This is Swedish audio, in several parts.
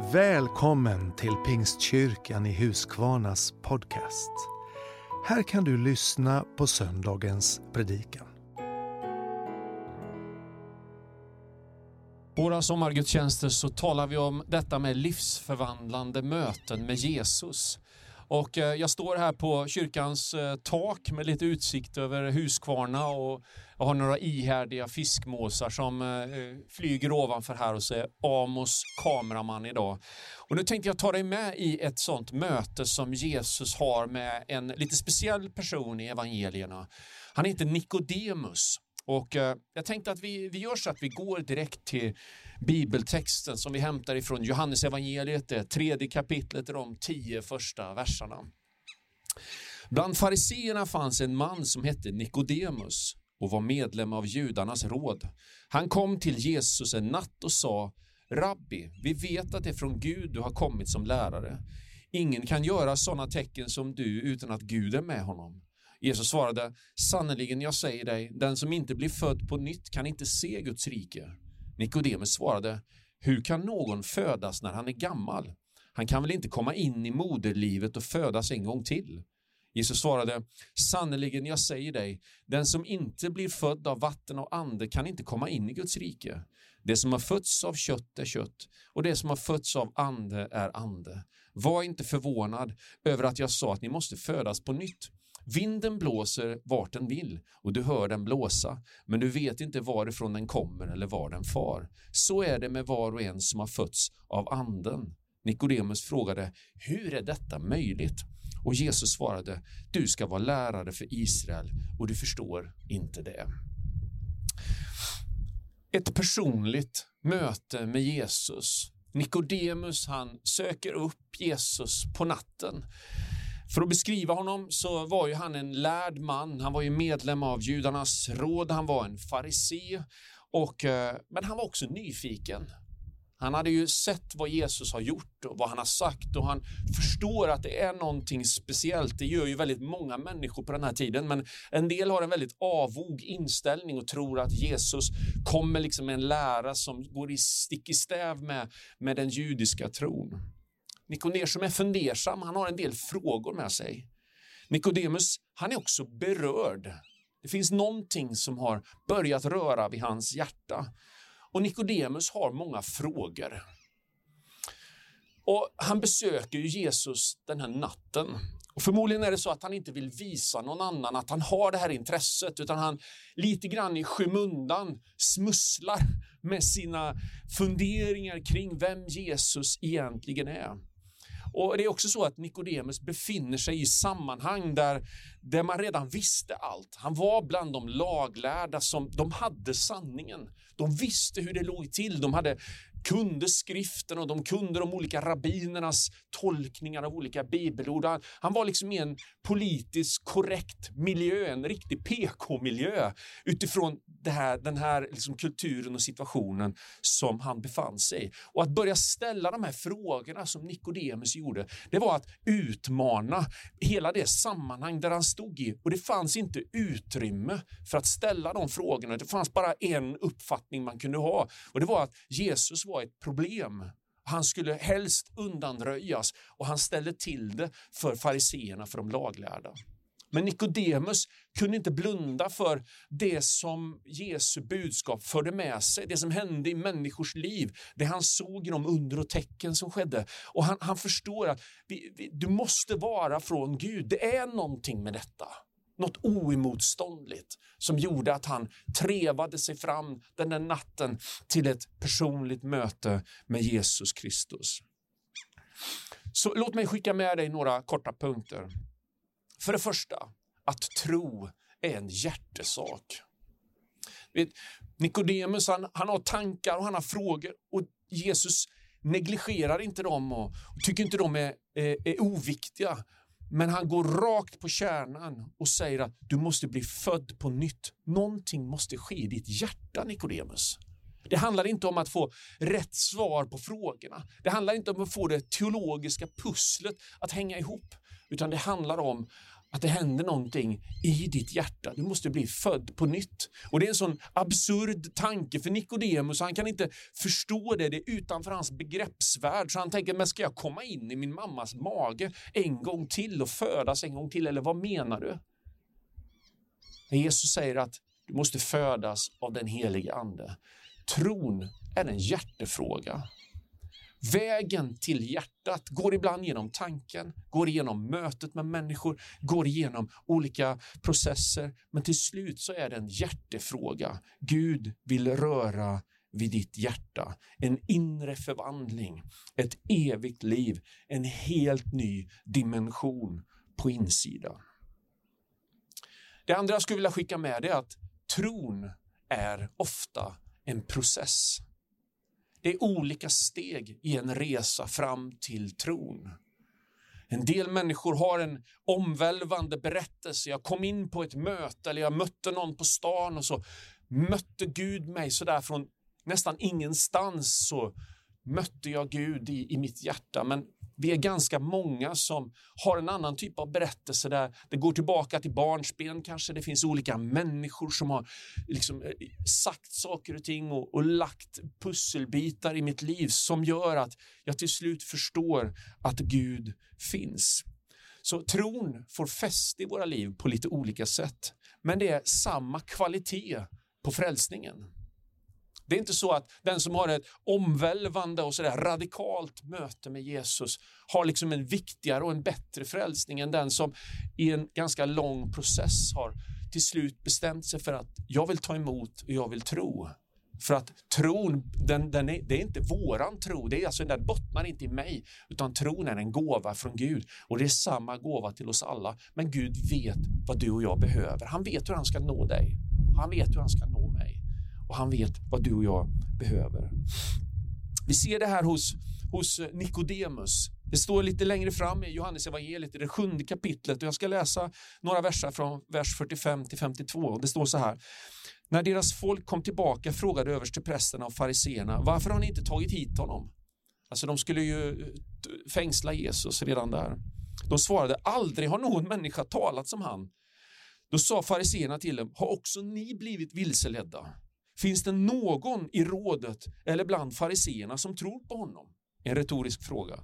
Välkommen till Pingstkyrkan i Huskvarnas podcast. Här kan du lyssna på söndagens predikan. Våra sommargudstjänster så talar vi om detta med livsförvandlande möten med Jesus. Och eh, jag står här på kyrkans eh, tak med lite utsikt över Huskvarna och jag har några ihärdiga fiskmåsar som eh, flyger ovanför här och så är Amos kameraman idag. Och nu tänkte jag ta dig med i ett sånt möte som Jesus har med en lite speciell person i evangelierna. Han heter Nikodemus. Och eh, jag tänkte att vi, vi gör så att vi går direkt till bibeltexten som vi hämtar ifrån Johannes evangeliet, det tredje kapitlet, de tio första verserna. Bland fariseerna fanns en man som hette Nikodemus och var medlem av judarnas råd. Han kom till Jesus en natt och sa Rabbi, vi vet att det är från Gud du har kommit som lärare. Ingen kan göra sådana tecken som du utan att Gud är med honom. Jesus svarade, sannerligen jag säger dig, den som inte blir född på nytt kan inte se Guds rike. Nikodemus svarade, hur kan någon födas när han är gammal? Han kan väl inte komma in i moderlivet och födas en gång till? Jesus svarade, sannerligen jag säger dig, den som inte blir född av vatten och ande kan inte komma in i Guds rike. Det som har fötts av kött är kött och det som har fötts av ande är ande. Var inte förvånad över att jag sa att ni måste födas på nytt. Vinden blåser vart den vill och du hör den blåsa, men du vet inte varifrån den kommer eller var den far. Så är det med var och en som har fötts av anden. Nikodemus frågade, hur är detta möjligt? Och Jesus svarade, du ska vara lärare för Israel och du förstår inte det. Ett personligt möte med Jesus. Nikodemus han söker upp Jesus på natten. För att beskriva honom så var ju han en lärd man, han var ju medlem av judarnas råd, han var en farisé, och, eh, men han var också nyfiken. Han hade ju sett vad Jesus har gjort och vad han har sagt och han förstår att det är någonting speciellt. Det gör ju väldigt många människor på den här tiden, men en del har en väldigt avog inställning och tror att Jesus kommer liksom med en lära som går i stick i stäv med, med den judiska tron. Nikodemus som är fundersam, han har en del frågor med sig. Nikodemus, han är också berörd. Det finns någonting som har börjat röra vid hans hjärta. Och Nikodemus har många frågor. Och Han besöker ju Jesus den här natten. Och Förmodligen är det så att han inte vill visa någon annan att han har det här intresset, utan han lite grann i skymundan smusslar med sina funderingar kring vem Jesus egentligen är. Och Det är också så att Nikodemus befinner sig i sammanhang där, där man redan visste allt. Han var bland de laglärda som de hade sanningen. De visste hur det låg till. De hade kunde skriften och de kunde de olika rabbinernas tolkningar av olika bibelord. Han, han var liksom i en politiskt korrekt miljö, en riktig PK-miljö utifrån här, den här liksom kulturen och situationen som han befann sig i. Och att börja ställa de här frågorna som Nikodemus gjorde, det var att utmana hela det sammanhang där han stod i. Och det fanns inte utrymme för att ställa de frågorna. Det fanns bara en uppfattning man kunde ha och det var att Jesus var ett problem. Han skulle helst undanröjas och han ställde till det för fariseerna, för de laglärda. Men Nikodemus kunde inte blunda för det som Jesu budskap förde med sig, det som hände i människors liv, det han såg i de under och tecken som skedde. Och han, han förstår att vi, vi, du måste vara från Gud, det är någonting med detta något oemotståndligt som gjorde att han trevade sig fram den där natten till ett personligt möte med Jesus Kristus. Så låt mig skicka med dig några korta punkter. För det första, att tro är en hjärtesak. Nikodemus han, han har tankar och han har frågor och Jesus negligerar inte dem och, och tycker inte de är, är, är oviktiga. Men han går rakt på kärnan och säger att du måste bli född på nytt. Någonting måste ske i ditt hjärta, Nikodemus. Det handlar inte om att få rätt svar på frågorna. Det handlar inte om att få det teologiska pusslet att hänga ihop, utan det handlar om att det händer någonting i ditt hjärta. Du måste bli född på nytt. Och det är en sån absurd tanke för Nikodemus. Han kan inte förstå det. Det är utanför hans begreppsvärld. Så han tänker, men ska jag komma in i min mammas mage en gång till och födas en gång till? Eller vad menar du? Men Jesus säger att du måste födas av den helige Ande. Tron är en hjärtefråga. Vägen till hjärtat går ibland genom tanken, går igenom mötet med människor, går igenom olika processer, men till slut så är det en hjärtefråga. Gud vill röra vid ditt hjärta. En inre förvandling, ett evigt liv, en helt ny dimension på insidan. Det andra jag skulle vilja skicka med är att tron är ofta en process. Det är olika steg i en resa fram till tron. En del människor har en omvälvande berättelse. Jag kom in på ett möte eller jag mötte någon på stan och så mötte Gud mig sådär från nästan ingenstans så mötte jag Gud i, i mitt hjärta. Men vi är ganska många som har en annan typ av berättelse där det går tillbaka till barnsben kanske. Det finns olika människor som har liksom eh, sagt saker och ting och, och lagt pusselbitar i mitt liv som gör att jag till slut förstår att Gud finns. Så tron får fäste i våra liv på lite olika sätt. Men det är samma kvalitet på frälsningen. Det är inte så att den som har ett omvälvande och sådär radikalt möte med Jesus har liksom en viktigare och en bättre frälsning än den som i en ganska lång process har till slut bestämt sig för att jag vill ta emot och jag vill tro. För att tron, den, den är, det är inte våran tro, det är alltså, den bottnar inte i mig, utan tron är en gåva från Gud. Och det är samma gåva till oss alla. Men Gud vet vad du och jag behöver. Han vet hur han ska nå dig. Han vet hur han ska nå och han vet vad du och jag behöver. Vi ser det här hos, hos eh, Nikodemus. Det står lite längre fram i Johannes evangeliet i det sjunde kapitlet och jag ska läsa några verser från vers 45 till 52. Det står så här. När deras folk kom tillbaka frågade översteprästerna och fariseerna varför har ni inte tagit hit honom? Alltså de skulle ju eh, fängsla Jesus redan där. De svarade aldrig har någon människa talat som han. Då sa fariseerna till dem, har också ni blivit vilseledda? Finns det någon i rådet eller bland fariseerna som tror på honom? En retorisk fråga.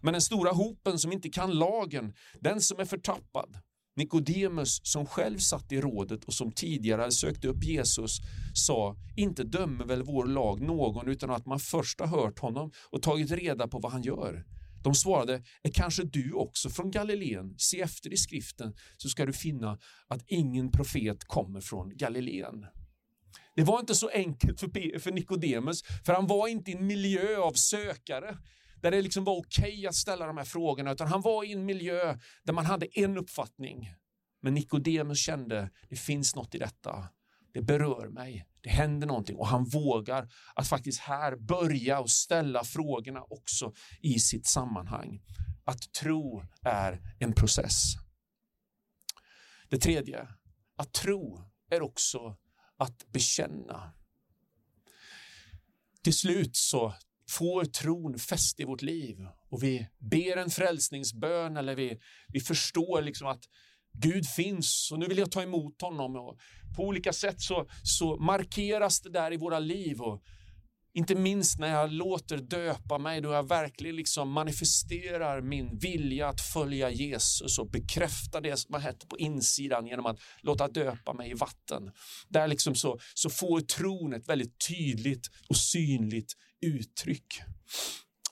Men den stora hopen som inte kan lagen, den som är förtappad, Nikodemus som själv satt i rådet och som tidigare sökte upp Jesus sa, inte dömer väl vår lag någon utan att man först har hört honom och tagit reda på vad han gör. De svarade, är kanske du också från Galileen? Se efter i skriften så ska du finna att ingen profet kommer från Galileen. Det var inte så enkelt för, för Nikodemus, för han var inte i en miljö av sökare där det liksom var okej okay att ställa de här frågorna, utan han var i en miljö där man hade en uppfattning. Men Nikodemus kände, det finns något i detta. Det berör mig, det händer någonting och han vågar att faktiskt här börja och ställa frågorna också i sitt sammanhang. Att tro är en process. Det tredje, att tro är också att bekänna. Till slut så får tron fäste i vårt liv och vi ber en frälsningsbön eller vi, vi förstår liksom att Gud finns och nu vill jag ta emot honom. Och på olika sätt så, så markeras det där i våra liv och inte minst när jag låter döpa mig, då jag verkligen liksom manifesterar min vilja att följa Jesus och bekräfta det som har hänt på insidan genom att låta döpa mig i vatten. Där liksom så, så får tron ett väldigt tydligt och synligt uttryck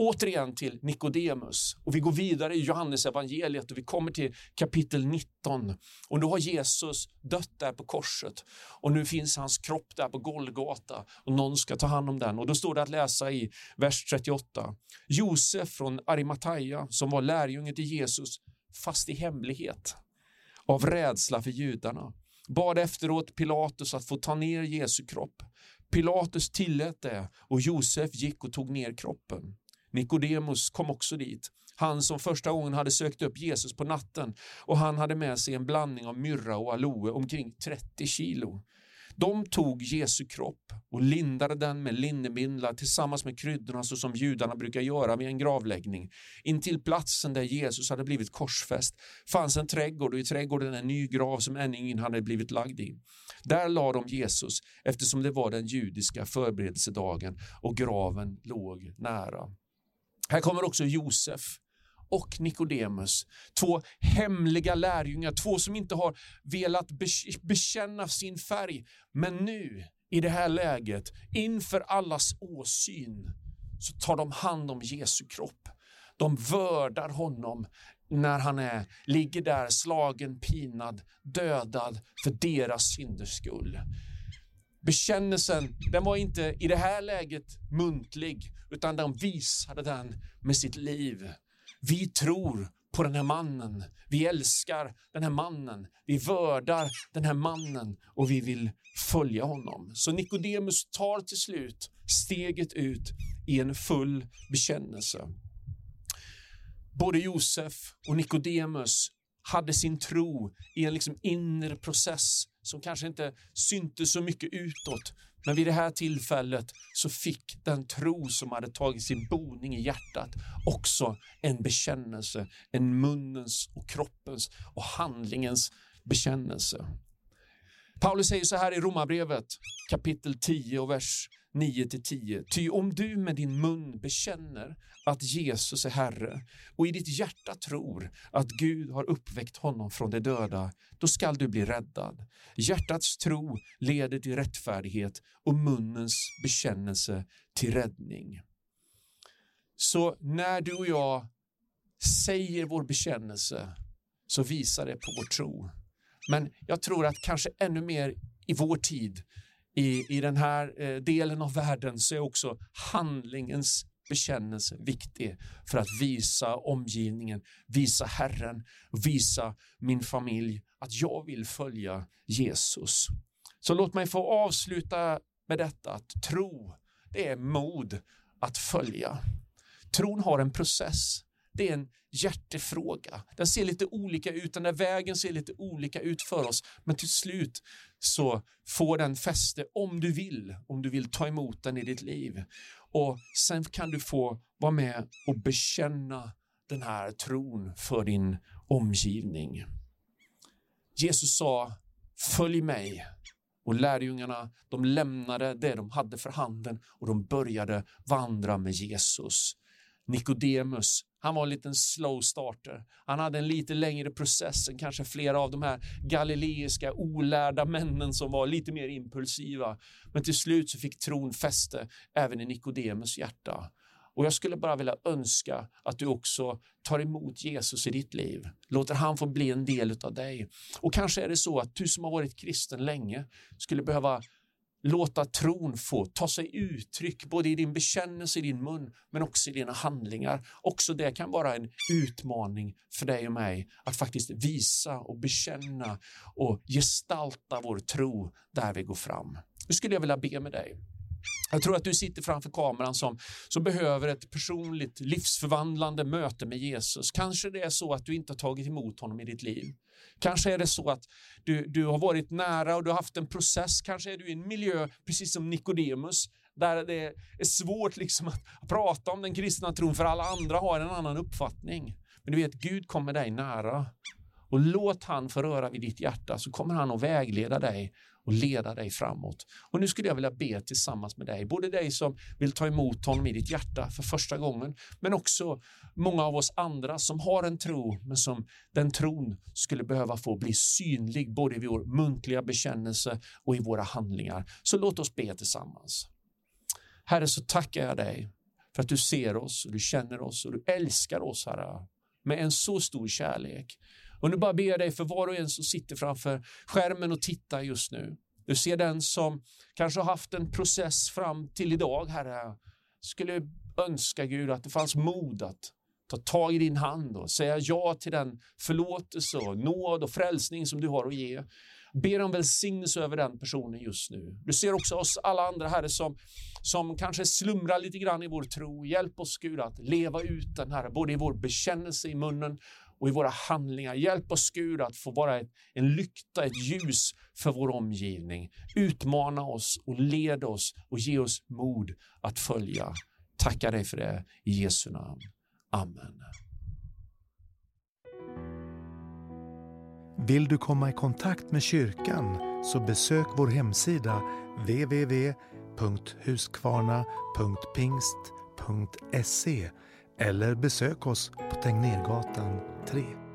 återigen till Nikodemus och vi går vidare i Johannes evangeliet och vi kommer till kapitel 19 och nu har Jesus dött där på korset och nu finns hans kropp där på Golgata och någon ska ta hand om den och då står det att läsa i vers 38. Josef från Arimataya som var lärjunge till Jesus fast i hemlighet av rädsla för judarna bad efteråt Pilatus att få ta ner Jesu kropp. Pilatus tillät det och Josef gick och tog ner kroppen. Nikodemus kom också dit. Han som första gången hade sökt upp Jesus på natten och han hade med sig en blandning av myrra och aloe, omkring 30 kilo. De tog Jesu kropp och lindade den med linnebindlar tillsammans med kryddorna så som judarna brukar göra vid en gravläggning. Intill platsen där Jesus hade blivit korsfäst fanns en trädgård och i trädgården en ny grav som ännu ingen hade blivit lagd i. Där lade de Jesus eftersom det var den judiska förberedelsedagen och graven låg nära. Här kommer också Josef och Nikodemus. Två hemliga lärjungar, två som inte har velat bekänna sin färg. Men nu, i det här läget, inför allas åsyn, så tar de hand om Jesu kropp. De vördar honom när han är, ligger där slagen, pinad, dödad för deras synders skull. Bekännelsen den var inte i det här läget muntlig, utan de visade den med sitt liv. Vi tror på den här mannen. Vi älskar den här mannen. Vi vördar den här mannen och vi vill följa honom. Så Nikodemus tar till slut steget ut i en full bekännelse. Både Josef och Nikodemus hade sin tro i en liksom inre process som kanske inte syntes så mycket utåt. Men vid det här tillfället så fick den tro som hade tagit sin boning i hjärtat också en bekännelse, en munnens och kroppens och handlingens bekännelse. Paulus säger så här i Romarbrevet kapitel 10 och vers 9 10. Ty om du med din mun bekänner att Jesus är Herre och i ditt hjärta tror att Gud har uppväckt honom från de döda, då skall du bli räddad. Hjärtats tro leder till rättfärdighet och munnens bekännelse till räddning. Så när du och jag säger vår bekännelse så visar det på vår tro. Men jag tror att kanske ännu mer i vår tid, i, i den här eh, delen av världen, så är också handlingens bekännelse viktig för att visa omgivningen, visa Herren, visa min familj att jag vill följa Jesus. Så låt mig få avsluta med detta att tro, det är mod att följa. Tron har en process. Det är en hjärtefråga. Den ser lite olika ut, den där vägen ser lite olika ut för oss, men till slut så får den fäste om du vill, om du vill ta emot den i ditt liv. Och sen kan du få vara med och bekänna den här tron för din omgivning. Jesus sa, följ mig. Och lärjungarna de lämnade det de hade för handen och de började vandra med Jesus. Nikodemus, han var en liten slow starter. Han hade en lite längre process än kanske flera av de här galileiska olärda männen som var lite mer impulsiva. Men till slut så fick tron fäste även i Nikodemus hjärta. Och jag skulle bara vilja önska att du också tar emot Jesus i ditt liv. Låter han få bli en del av dig. Och kanske är det så att du som har varit kristen länge skulle behöva låta tron få ta sig uttryck både i din bekännelse i din mun men också i dina handlingar. Också det kan vara en utmaning för dig och mig att faktiskt visa och bekänna och gestalta vår tro där vi går fram. Nu skulle jag vilja be med dig. Jag tror att du sitter framför kameran som, som behöver ett personligt livsförvandlande möte med Jesus. Kanske det är så att du inte har tagit emot honom i ditt liv. Kanske är det så att du, du har varit nära och du har haft en process. Kanske är du i en miljö, precis som Nikodemus, där det är svårt liksom att prata om den kristna tron för alla andra har en annan uppfattning. Men du vet, Gud kommer dig nära. Och låt han få röra vid ditt hjärta så kommer han att vägleda dig och leda dig framåt. Och nu skulle jag vilja be tillsammans med dig, både dig som vill ta emot honom i ditt hjärta för första gången, men också många av oss andra som har en tro, men som den tron skulle behöva få bli synlig både i vår muntliga bekännelse och i våra handlingar. Så låt oss be tillsammans. Herre, så tackar jag dig för att du ser oss och du känner oss och du älskar oss, Herre, med en så stor kärlek. Och nu bara ber jag dig för var och en som sitter framför skärmen och tittar just nu. Du ser den som kanske har haft en process fram till idag, Herre. Skulle önska Gud att det fanns mod att ta tag i din hand och säga ja till den förlåtelse och nåd och frälsning som du har att ge. Ber om välsignelse över den personen just nu. Du ser också oss alla andra, Herre, som, som kanske slumrar lite grann i vår tro. Hjälp oss, Gud, att leva ut den, Herre, både i vår bekännelse i munnen och i våra handlingar. Hjälp oss Gud att få vara en lykta, ett ljus för vår omgivning. Utmana oss och led oss och ge oss mod att följa. Tackar dig för det i Jesu namn. Amen. Vill du komma i kontakt med kyrkan så besök vår hemsida www.huskvarna.pingst.se eller besök oss på Tegnérgatan 3.